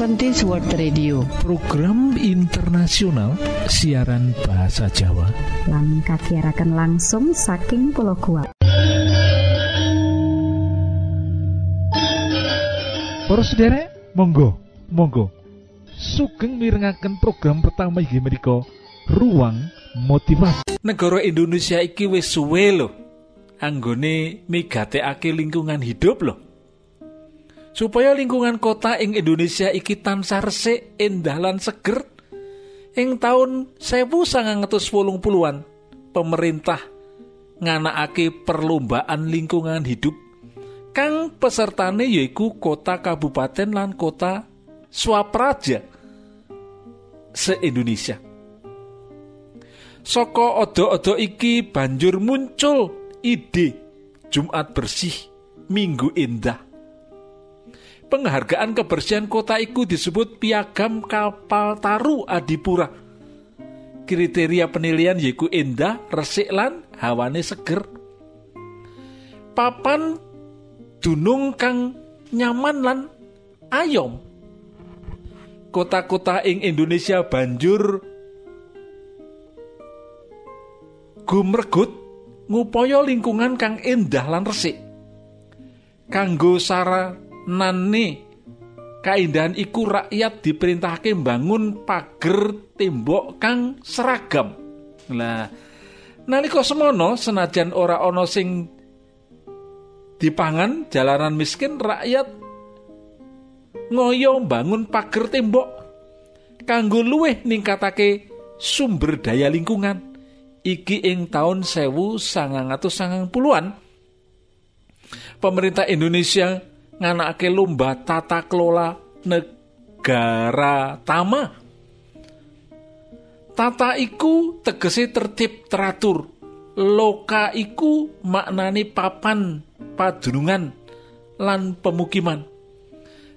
Adventist World Radio. Program internasional siaran bahasa Jawa. Lang kakirakan langsung saking pulau kuat Para sederek monggo monggo. Sugeng mirengaken program pertama inggih menika ruang motivasi. Negara Indonesia iki wis suwe lho. Anggone migatekake lingkungan hidup lho supaya lingkungan kota ing Indonesia iki tansah resik endah lan seger ing taun 1980-an pemerintah nganakake perlombaan lingkungan hidup kang pesertane yaiku kota kabupaten lan kota swapraja se-Indonesia. Soko odo-odo iki banjur muncul ide Jumat bersih Minggu indah penghargaan kebersihan kota iku disebut piagam kapal taru Adipura. Kriteria penilaian yaiku indah, resik lan hawane seger. Papan dunung kang nyaman lan ayom. Kota-kota ing Indonesia banjur gumregut ngupaya lingkungan kang indah lan resik. Kanggo sara nane kaindahan iku rakyat diperintahke bangun pager tembok kang seragam. Lah nalika semono senajan ora ana sing dipangan jalanan miskin rakyat ngoyo bangun pager tembok kanggo luwih ningkatake sumber daya lingkungan. Iki ing taun sewu sangang sangang puluhan pemerintah Indonesia nganake lomba tata kelola negara tama. Tata iku tegese tertib teratur. Loka iku maknani papan padunungan lan pemukiman.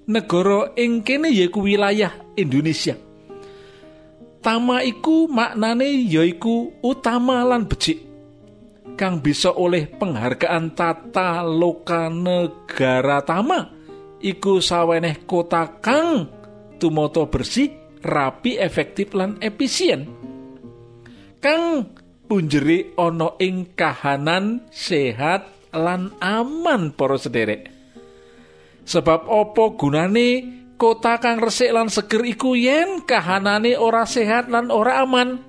Negara ing kene yaiku wilayah Indonesia. Tama iku maknane yaiku utama lan becik kang bisa oleh penghargaan tata loka negara tama. Iku saweneh kota kang tumoto bersih rapi efektif lan efisien. Kang punjeri ana ing kahanan sehat lan aman para sederek. Sebab opo gunane kota kang resik lan seger iku yen kahanane ora sehat lan ora aman?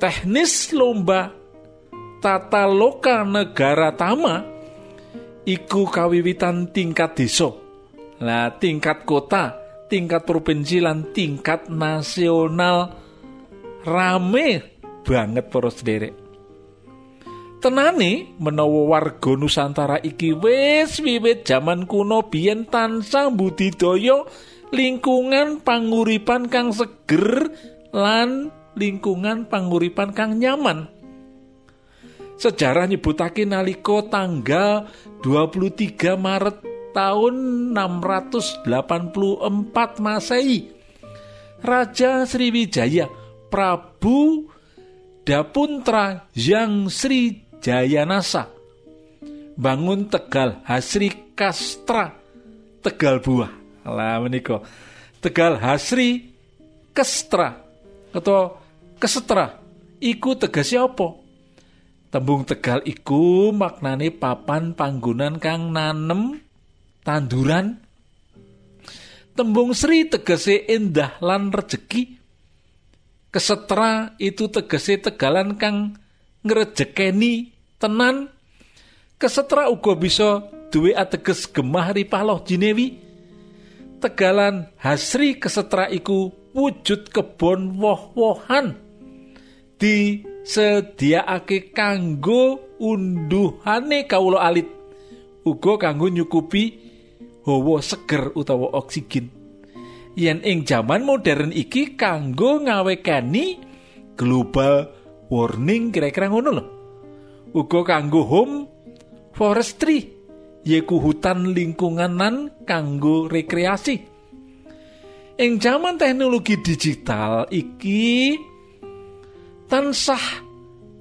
Teknis lomba tata loka negara tama iku kawiwitan tingkat desa. Lah tingkat kota, tingkat provinsi lan tingkat nasional rame banget para sederek. Tenane menawa warga Nusantara iki wis wiwit jaman kuno biyen tansah budidaya lingkungan panguripan kang seger lan lingkungan panguripan kang nyaman. Sejarah nyebutake nalika tanggal 23 Maret tahun 684 Masehi. Raja Sriwijaya Prabu Dapuntra Yang Sri Jayanasa bangun Tegal Hasri Kastra Tegal Buah. Lah menika. Tegal Hasri Kestra atau Kesetra iku tegese apa? Tembung Tegal iku maknane papan panggonan kang nanem tanduran. Tembung Sri tegese endah lan rejeki. Kesetra itu tegese tegalan kang ngrejekeni tenan. Kesetra uga bisa duwe ateges gemah ripaloh jinewi. Tegalan hasri kesetra iku wujud kebon woh-wohan di sediakake kanggo unduhane kawula alit. Uga kanggo nyukupi hawa seger utawa oksigen. Yen ing jaman modern iki kanggo ngawekani global warning kira-kira ngono lho. Uga kanggo home forestry yaiku hutan lingkunganan kanggo rekreasi. Ing jaman teknologi digital iki tansah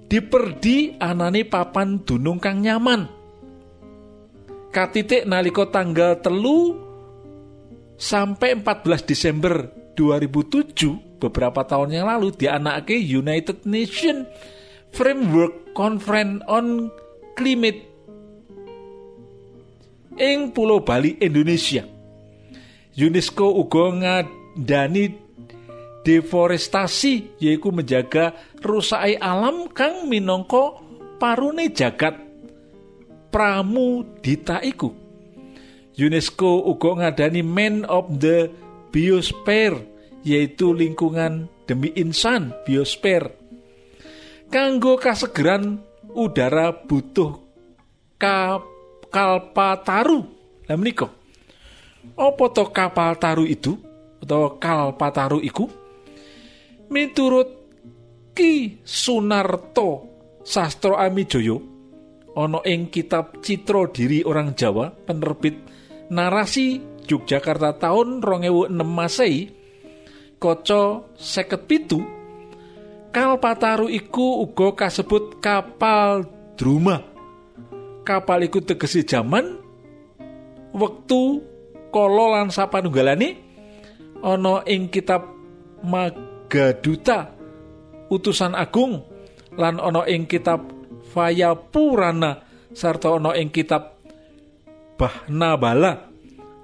diperdi anane papan dunung kang nyaman katitik nalika tanggal telu sampai 14 Desember 2007 beberapa tahun yang lalu dianakake United Nations Framework Conference on Climate ing Pulau Bali Indonesia. UNESCO uga ngadani deforestasi yaitu menjaga rusai alam kang minangka parune jagat pramudita iku. UNESCO uga ngadani Man of the Biosphere yaitu lingkungan demi insan biosfer. Kanggo kasegeran udara butuh ka kalpataru. Lah menika. Apa to kapal taru itu? Atau kalpataru iku? Miturut Ki Sunarto Sastro Amijoyo ana ing kitab Citra Diri Orang Jawa penerbit narasi Yogyakarta tahun 2006 Masehi kaca 57 Kalpataru iku uga kasebut kapal druma. Kapal iku tegesi jaman wektu kala lan sapanunggalane ana ing kitab Magaduta utusan agung lan ana ing kitab Vayapurana sarta ana ing kitab Bahnabala.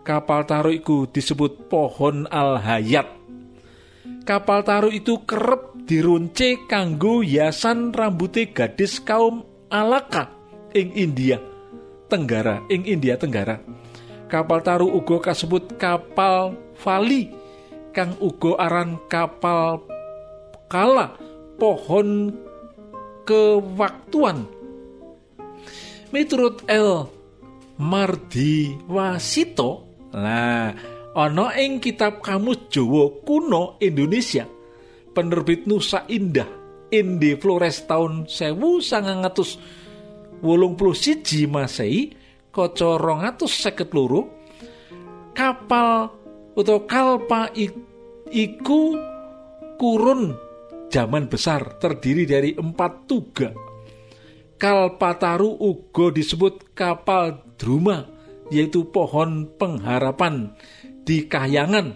Kapal taru iku disebut pohon al-hayat. Kapal taru itu kerep dirunce kanggo hiasan rambute gadis kaum alaka ing India Tenggara ing India Tenggara. Kapal taru uga kasebut kapal Vali kang uga aran kapal kala pohon kewaktuan. Miturut L. Mardiwasito nah ana ing kitab kamus Jawa kuno Indonesia penerbit Nusa Indah Indi Flores tahun 1981 Masehi kaca 252 kapal utawa kalpa iku kurun zaman besar terdiri dari empat tuga Kalpataru uga disebut kapal druma yaitu pohon pengharapan di kahyangan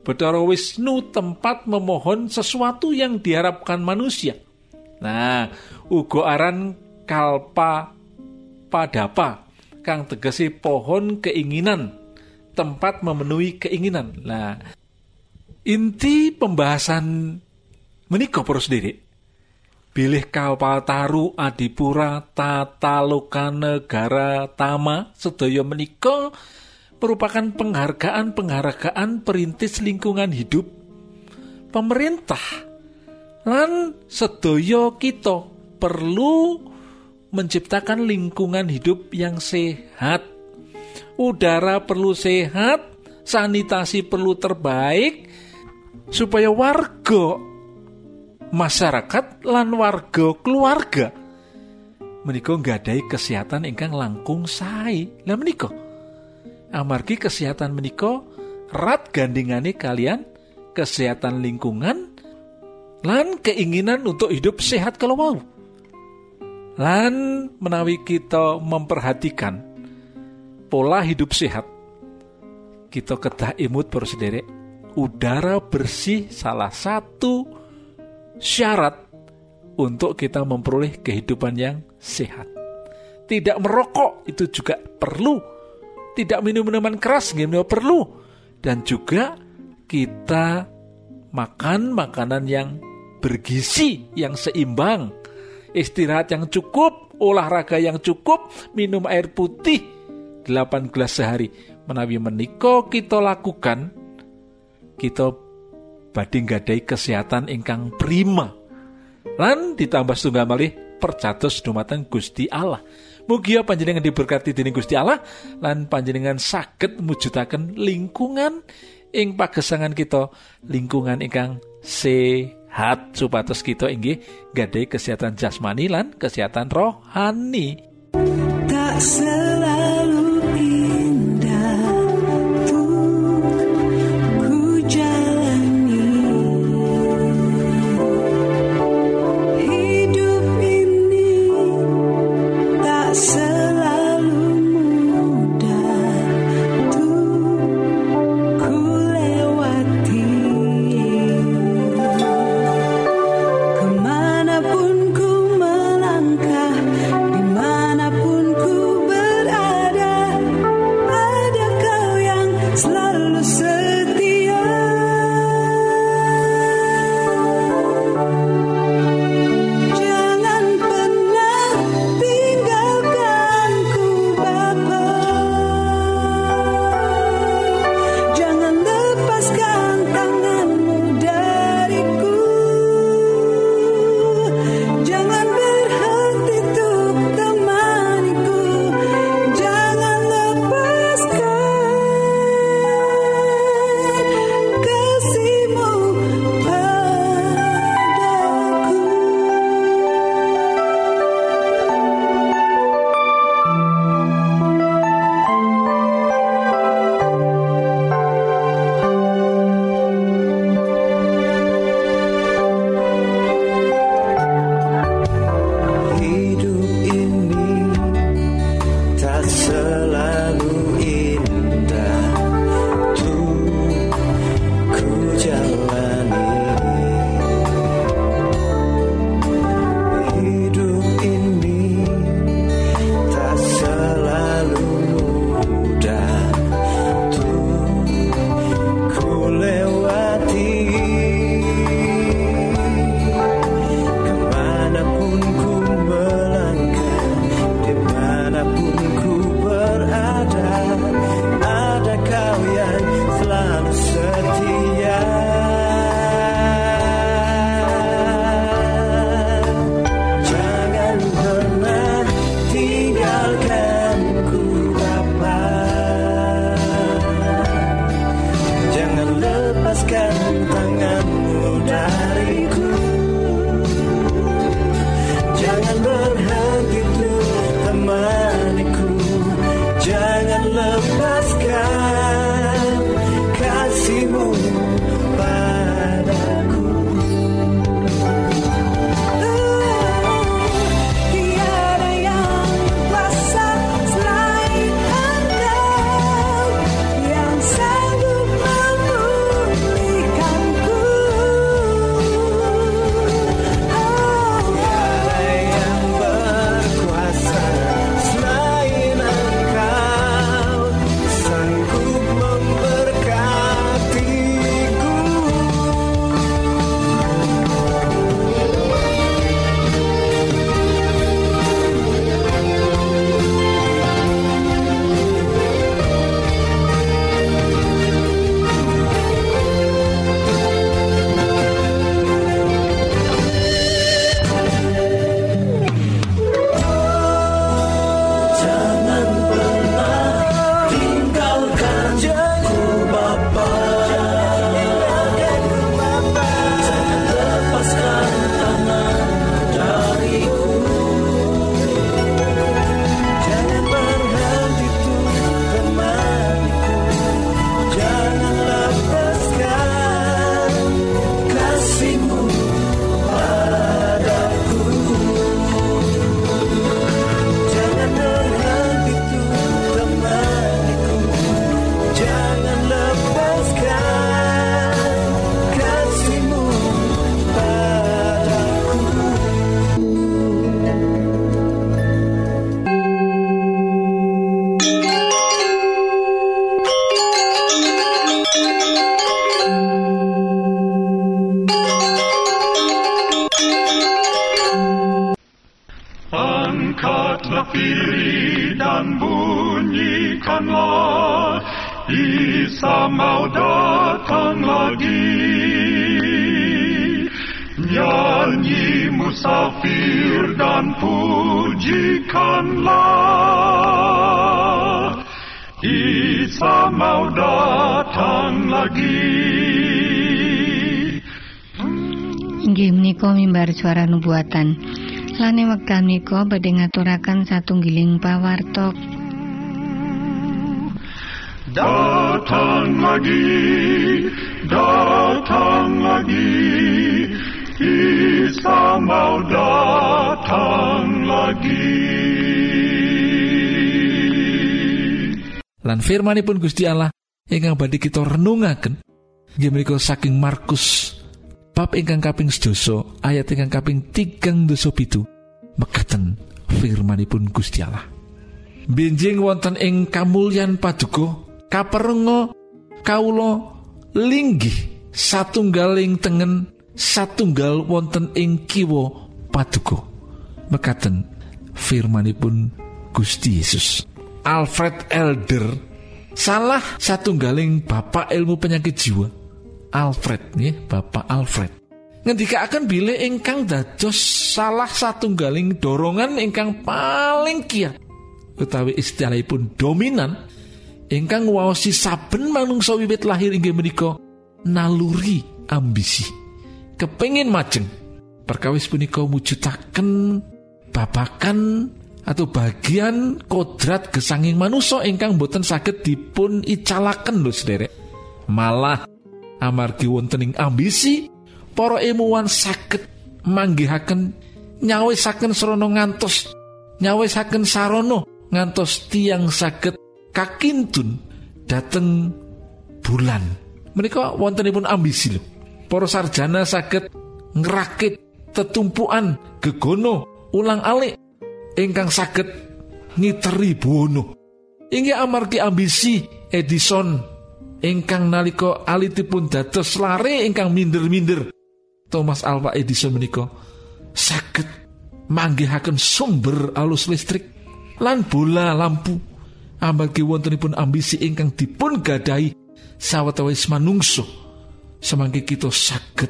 Betara Wisnu tempat memohon sesuatu yang diharapkan manusia. Nah, uga aran kalpa padapa kang tegesi pohon keinginan tempat memenuhi keinginan. Nah, inti pembahasan menikah poros sendiri. Bilih Kalpataru Adipura Tata Loka Negara Tama sedaya menika merupakan penghargaan-penghargaan perintis lingkungan hidup pemerintah lan sedaya kita perlu menciptakan lingkungan hidup yang sehat udara perlu sehat sanitasi perlu terbaik supaya warga masyarakat lan warga keluarga menika nggadai kesehatan ingkang langkung sae. Lah menika amargi kesehatan menika rat gandingane kalian kesehatan lingkungan lan keinginan untuk hidup sehat kalau mau lan menawi kita memperhatikan pola hidup sehat kita kedah imut bersedere udara bersih salah satu syarat untuk kita memperoleh kehidupan yang sehat. Tidak merokok itu juga perlu. Tidak minum minuman keras juga perlu. Dan juga kita makan makanan yang bergizi, yang seimbang. Istirahat yang cukup, olahraga yang cukup, minum air putih 8 gelas sehari. Menawi meniko kita lakukan, kita badhe gadai kesehatan ingkang prima. Lan ditambah setunggal malih percatus dumateng Gusti Allah. Mugi panjenengan diberkati dening Gusti Allah lan panjenengan saged mujudaken lingkungan ing pagesangan kita lingkungan ingkang sehat supados kita inggih gadai kesehatan jasmani lan kesehatan rohani. Tak selalu Isa mau datang lagi Inggih menika mimbar suara nubuatan. Lane wekdal menika badhe ngaturaken satunggiling pawartok. Datang lagi, datang lagi, Isa mau datang lagi. Lan firmanipun Gusti Allah ingkang badhe kita renungaken. Inggih menika saking Markus bab ingkang kaping sedasa ayat ingkang kaping tigang dosa pitu mekaten firmanipun Gusti Allah. Benjing wonten ing kamulyan paduka kaperenga kawula linggih satunggaling tengen satunggal wonten ing kiwa paduka. Mekaten firmanipun Gusti Yesus Alfred Elder salah satunggaling bapak ilmu penyakit jiwa. Alfred nih Bapak Alfred. Ngendika akan bilih ingkang dados salah satunggaling dorongan ingkang paling kiat. Utawi istilahipun dominan ingkang waosi saben manungsa wiwit lahir inggih menika naluri ambisi. Kepengin majeng. Perkawis punika mujudaken babakan atau bagian kodrat gesanging manusia ingkang boten saged dipun icalaken lho sederek. Malah amargi wontening ambisi para ilmuwan saged manggihaken nyawisaken srana ngantos nyawisaken sarana ngantos tiang saged kakintun dateng bulan. Mereka wontenipun ambisi lho. Para sarjana saged ngerakit tetumpuan gegono ulang alik ingkang saged ngiteri bono. Inggih amargi ambisi Edison ingkang nalika alitipun dados lare ingkang minder-minder. Thomas Alva Edison menika saged manggihaken sumber alus listrik lan bola lampu. Amargi wontenipun ambisi ingkang dipun gadahi sawetawis manungso semangki kita saged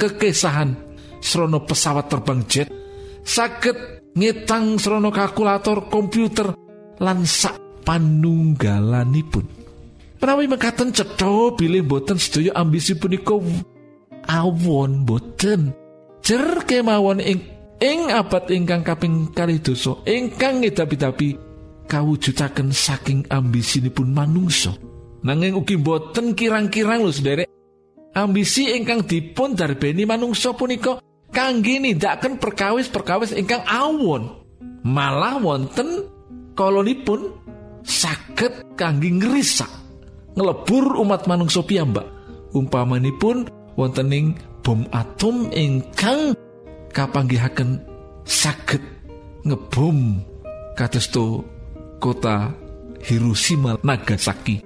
kekesahan srono pesawat terbang jet saged ngetang srono kalkulator komputer lan sak panunggalanipun Menawi mekaten cetha bilih boten sedaya ambisi punika awon boten. Jer kemawon ing ing abad ingkang kaping kali dosa ingkang ngedapi-dapi kawujudaken saking ambisinipun manungsa. Nanging ugi boten kirang-kirang lho sederek. Ambisi ingkang dipun darbeni manungsa punika kangge nindakaken perkawis-perkawis ingkang awon. Malah wonten kolonipun saged kangge ngrisak ngelebur umat manungsa piyambak umpamanipun wontening bom atom ingkang kapanggihaken saged ngebom kadosto kota Hiroshima Nagasaki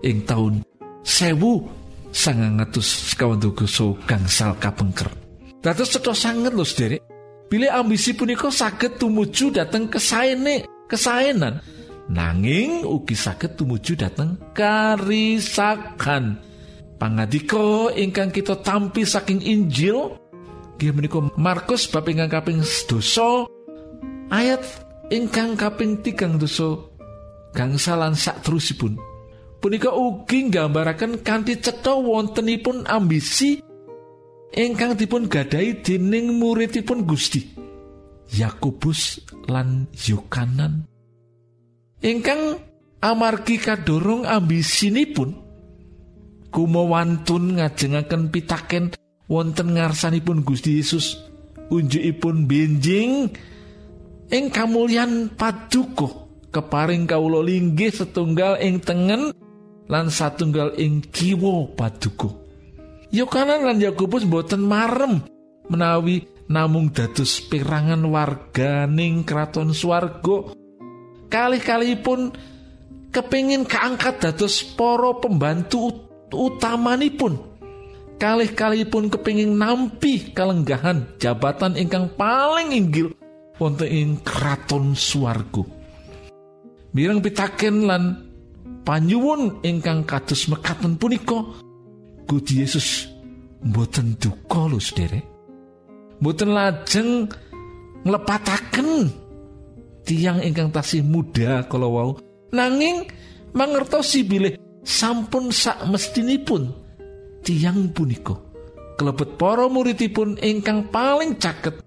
ing tahun sewu sangang atus sekawan gangsal kapengker dados cetha sanget lho sederek. Bilih ambisi punika saged tumuju dateng kesaene kesaenan nanging ugi saged tumuju dateng karisakan. Pangadika ingkang kita tampi saking Injil nggih menika Markus bab ingkang kaping dosa ayat ingkang kaping tigang dosa gangsalan sak terusipun punika ugi nggambaraken kanthi cetha wontenipun ambisi ingkang dipun gadai dening muridipun Gusti Yakobus lan Yohanan ingkang amargi kadorong ambisinipun kumawantun ngajengaken pitaken wonten ngarsanipun Gusti Yesus unjukipun benjing ing kamulyan paduka keparing kawula linggih setunggal ing tengen lan satunggal ing Yohanan lan Yakobus boten marem. Menawi namung dados perangan warga ning kraton swarga kalih-kalihipun kepingin keangkat dados poro pembantu utamanipun. Kalih-kalihipun kepingin nampi kalenggahan jabatan ingkang paling inggil wonten ing kraton swarga. Mireng pitaken lan panyuwun ingkang kados mekaten punika Gusti Yesus. Mboten duka lho sederek mboten lajeng nglepataken tiang ingkang tasih muda kalau wau. Nanging mangertosi bilih sampun sak mestinipun tiang punika. Kelebet para muridipun ingkang paling caket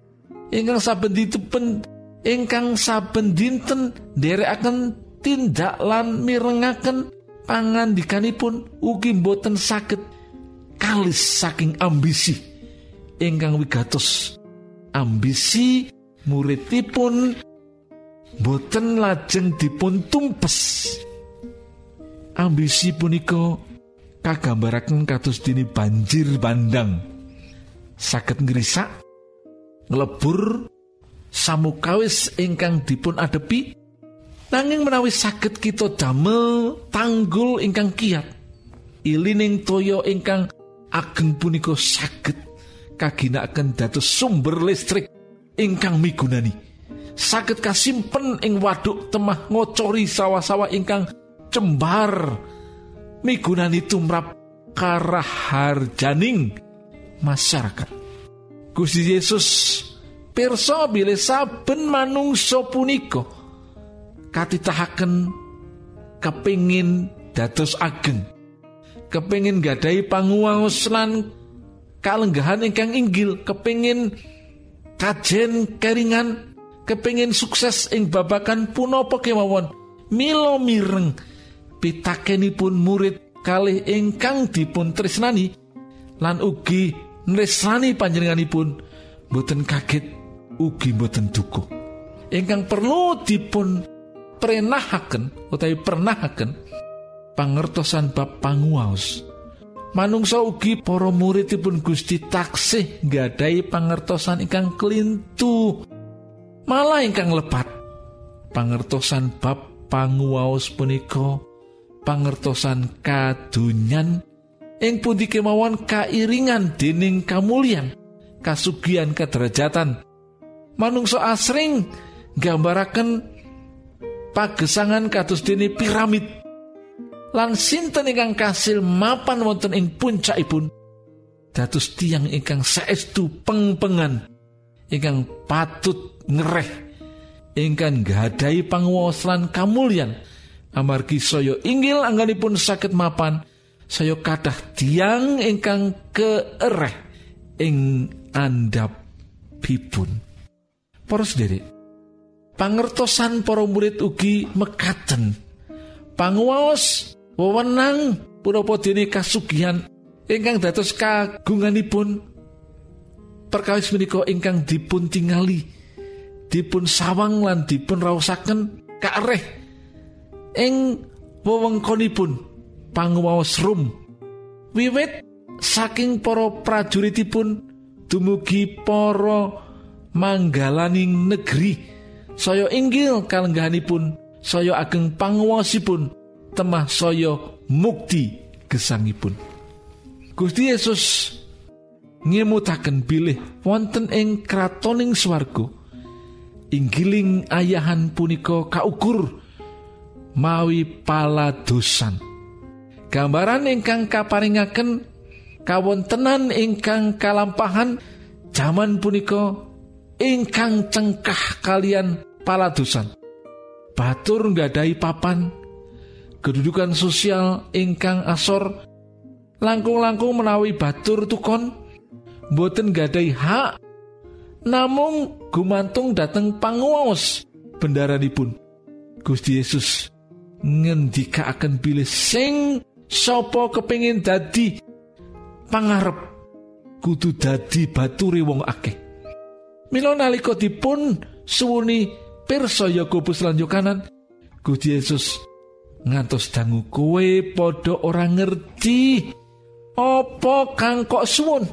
ingkang saben dinten ingkang saben dinten nderekaken tindak lan mirengaken pangandikanipun ugi boten saged kalis saking ambisi. Ingkang wigatos ambisi muridipun boten lajeng dipun tumpes ambisi punika kagambaraken kados dini banjir bandang. Saged ngrisak ngelebur samukawis ingkang dipun adepi nanging menawi saged kita damel tanggul ingkang kiat. Ilining toyo ingkang ageng punika saged kaginaken dados sumber listrik ingkang migunani. Saged kasimpen ing waduk temah ngocori sawah-sawah ingkang cembar migunani tumrap karaharjaning masyarakat. Gusti Yesus pirsa bilih saben manungsa punika katitahaken kepingin dados ageng kepingin gadai panguwaos lan kalenggahan ingkang inggil. Kepingin kajen keringan. Kepingin sukses ing babakan punapa kemawon. Milo mireng pitakenipun murid kalih ingkang dipun tresnani lan ugi nresnani panjenenganipun. Boten kaget ugi boten duka ingkang perlu dipun prenahaken utawi pernahaken pangertosan bab panguwaos. Manungsa ugi para muridipun Gusti taksih nggadahi pangertosan ingkang kelintu malah ingkang lepat pangertosan bab panguwaos punika pangertosan kadunyan ing pundi kemawon kairingan dening kamulyan kasugian kederajatan manungsa asring gambaraken pagesangan kados dene piramid lan sinten ingkang kasil mapan wonten ing puncakipun. Dados tiang ingkang saestu pengpengan ingkang patut ngereh ingkang gadai panguwasan kamulyan. Amargi saya inggil angganipun sakit mapan saya kadah tiang ingkang keereh ing andap pipun. Poros sendiri pangertosan para murid ugi mekaten. Panguwas wewenang punapa dene kasugihan ingkang dados kagunganipun. Perkawis menika ingkang dipun tingali dipun sawang lan dipun raosaken kaareh ing wewengkonipun panguwaos rum. Wiwit saking para prajuritipun dumugi para manggalaning negeri saya inggil kalenggahanipun saya ageng panguwasipun temah saya mukti gesangipun. Gusti Yesus ngemutaken bilih wonten ing kratoning swarga. Inggiling ayahan punika kaukur mawi paladosan. Gambaran ingkang kaparingaken kawontenan ingkang kalampahan zaman punika ingkang cengkah kalian paladosan. Batur nggadahi papan kedudukan sosial ingkang asor. Langkung-langkung menawi batur tukon. Boten gadai hak. Namung gumantung dateng panguwaos bendaranipun. Gusti Yesus ngendika akan pilih sing sopo kepingin dadi pangarep kudu dadi baturi wong akeh. Milo nalika dipun suwuni pirsa Yakobus lan Yohanan Gusti Yesus ngantos dangu kowe padha ora ngerti. Apa kang kok suwun?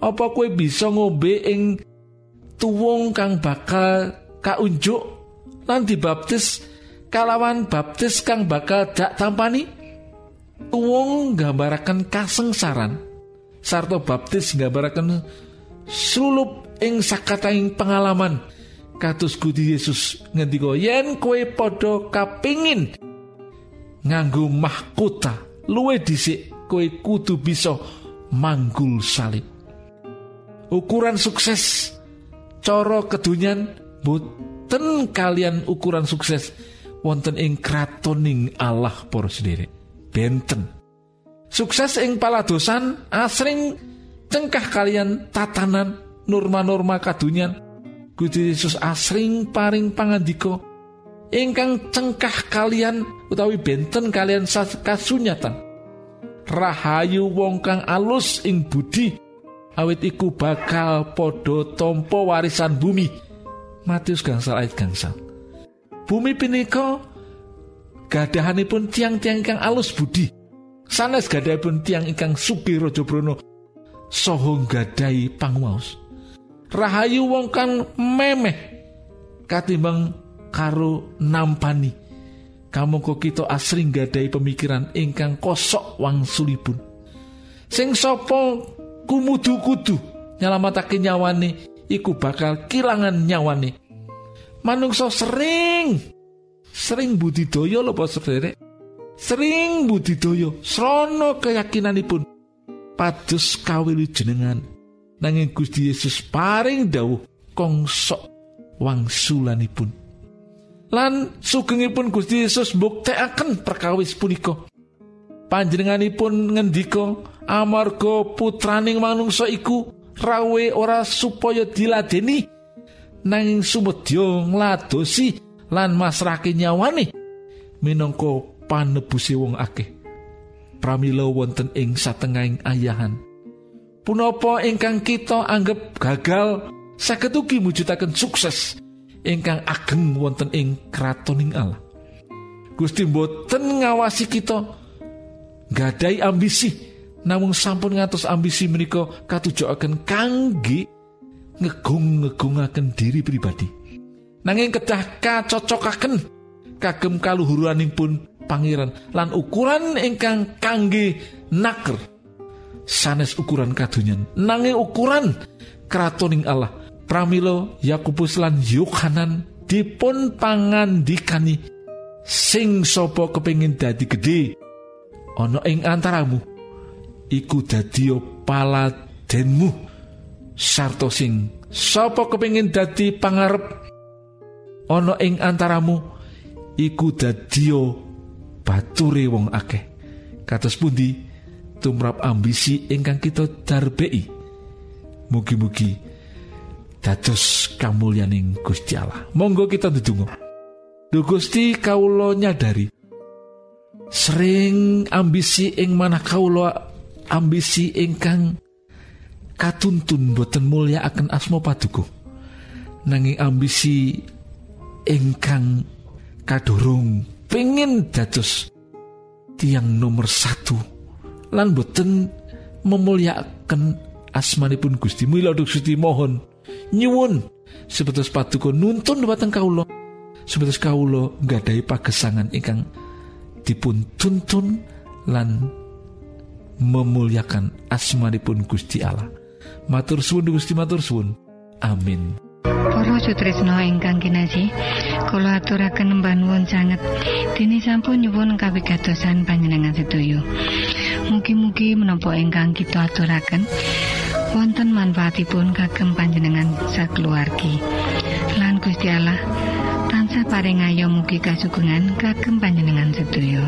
Apa kue bisa ngombe ing tuwung kang bakal kaunjuk? Lan dibaptis kalawan baptis kang bakal dak tampani? Tuwung gambaraken kasengsaran. Sarto baptis gambaraken sulup ing sakataing pengalaman. Kados Gusti Yesus ngendika yen kowe padha kapingin nganggo mahkota. Luwe dhisik kowe kudu bisa manggul salib. Ukuran sukses cara kedunyan boten kalian ukuran sukses. Wonten ing kratoning Allah para sendiri benten. Sukses ing paladosan asring cengkah kalian tatanan norma-norma kadunyan. Gusti Yesus asring paring pangandika ingkang cengkah kalian utawi benten kalian kasunyatan. Rahayu wong kang alus ing budi awit iku bakal podo tompo warisan bumi. Matius gangsal ayat gangsal. Bumi punika gadahanipun tiang-tiang ingkang alus budi. Sanes gadahipun tiang ingkang sugih raja brono saha gadai pangwaos rahayu wong kang memeh katimbang karo nampani. Kamangka kita asring gadai pemikiran ingkang kosok wangsulipun. Sing sapa kumudu-kudu nyelamatake nyawane iku bakal kilangan nyawane. Manungsa sering sering budidaya lho Pak sederek. Sering budidaya srana keyakinanipun. Pados kawilujenengan nanging Gusti Yesus paring dawuh kongsok wangsulanipun lan sugengipun Gusti Yesus mbuktekaken perkawis punika. Panjenenganipun ngendika amarga putraning manungsa iku rawe ora supaya diladeni nanging sumedya ngladosi lan masrake nyawane. Minangka panebusi wong akeh. Pramila wonten ing satengahing ayahan. Punapa ingkang kita anggap gagal saged ugi mujudaken sukses ingkang ageng wonten ing kratoning Allah. Gusti mboten ngawasi kita gadai ambisi namung sampun ngatus ambisi menika katujukaken kangge ngegung-ngegungaken diri pribadi. Nanging kedah kacocokaken kagem kaluhuranipun pangeran lan ukuran ingkang kangge naker sanes ukuran kadunyan nanging ukuran kratoning Allah pramilo Yakubus lan Yohanan dipun pangandikani sing sopo kepingin dadi gede ono ing antaramu? Iku dadi paladenmu. Sarto sing sopo kepingin dadi pangarep? Ono ing antaramu? Iku dadio bature wong akeh. Kados pundi? Tumrap ambisi ingkang kita darbei mugi-mugi dados kamulyaning Gusti Allah. Monggo kita ndedonga Duh Gusti kawula nyadari sering ambisi ing mana kawula ambisi ingkang katuntun boten mulia akan asmo paduku nanging ambisi ingkang kadurung pengen dados tiang nomor satu lan boten memuliakan asmanipun Gusti. Mila Gusti mohon nyuwun. Sebetus patuko nuntun batang kaulo sebetus kaulo gadai pagesangan ingkang dipun tuntun lan memuliakan asmanipun Gusti Allah. Matur suwun Gusti matur suwun. Amin. Para Sutrisno ingkang kinasih, kula aturaken mbangun sanget. Dene sampun nyuwun kawigatosan panjenengan sedoyo. Mugi-mugi menapa ingkang kita aturaken wonten manfaatipun kagem panjenengan sakeluargi. Lan Gusti Allah tansah paring ayo mugi kasugengan kagem panjenengan sedoyo.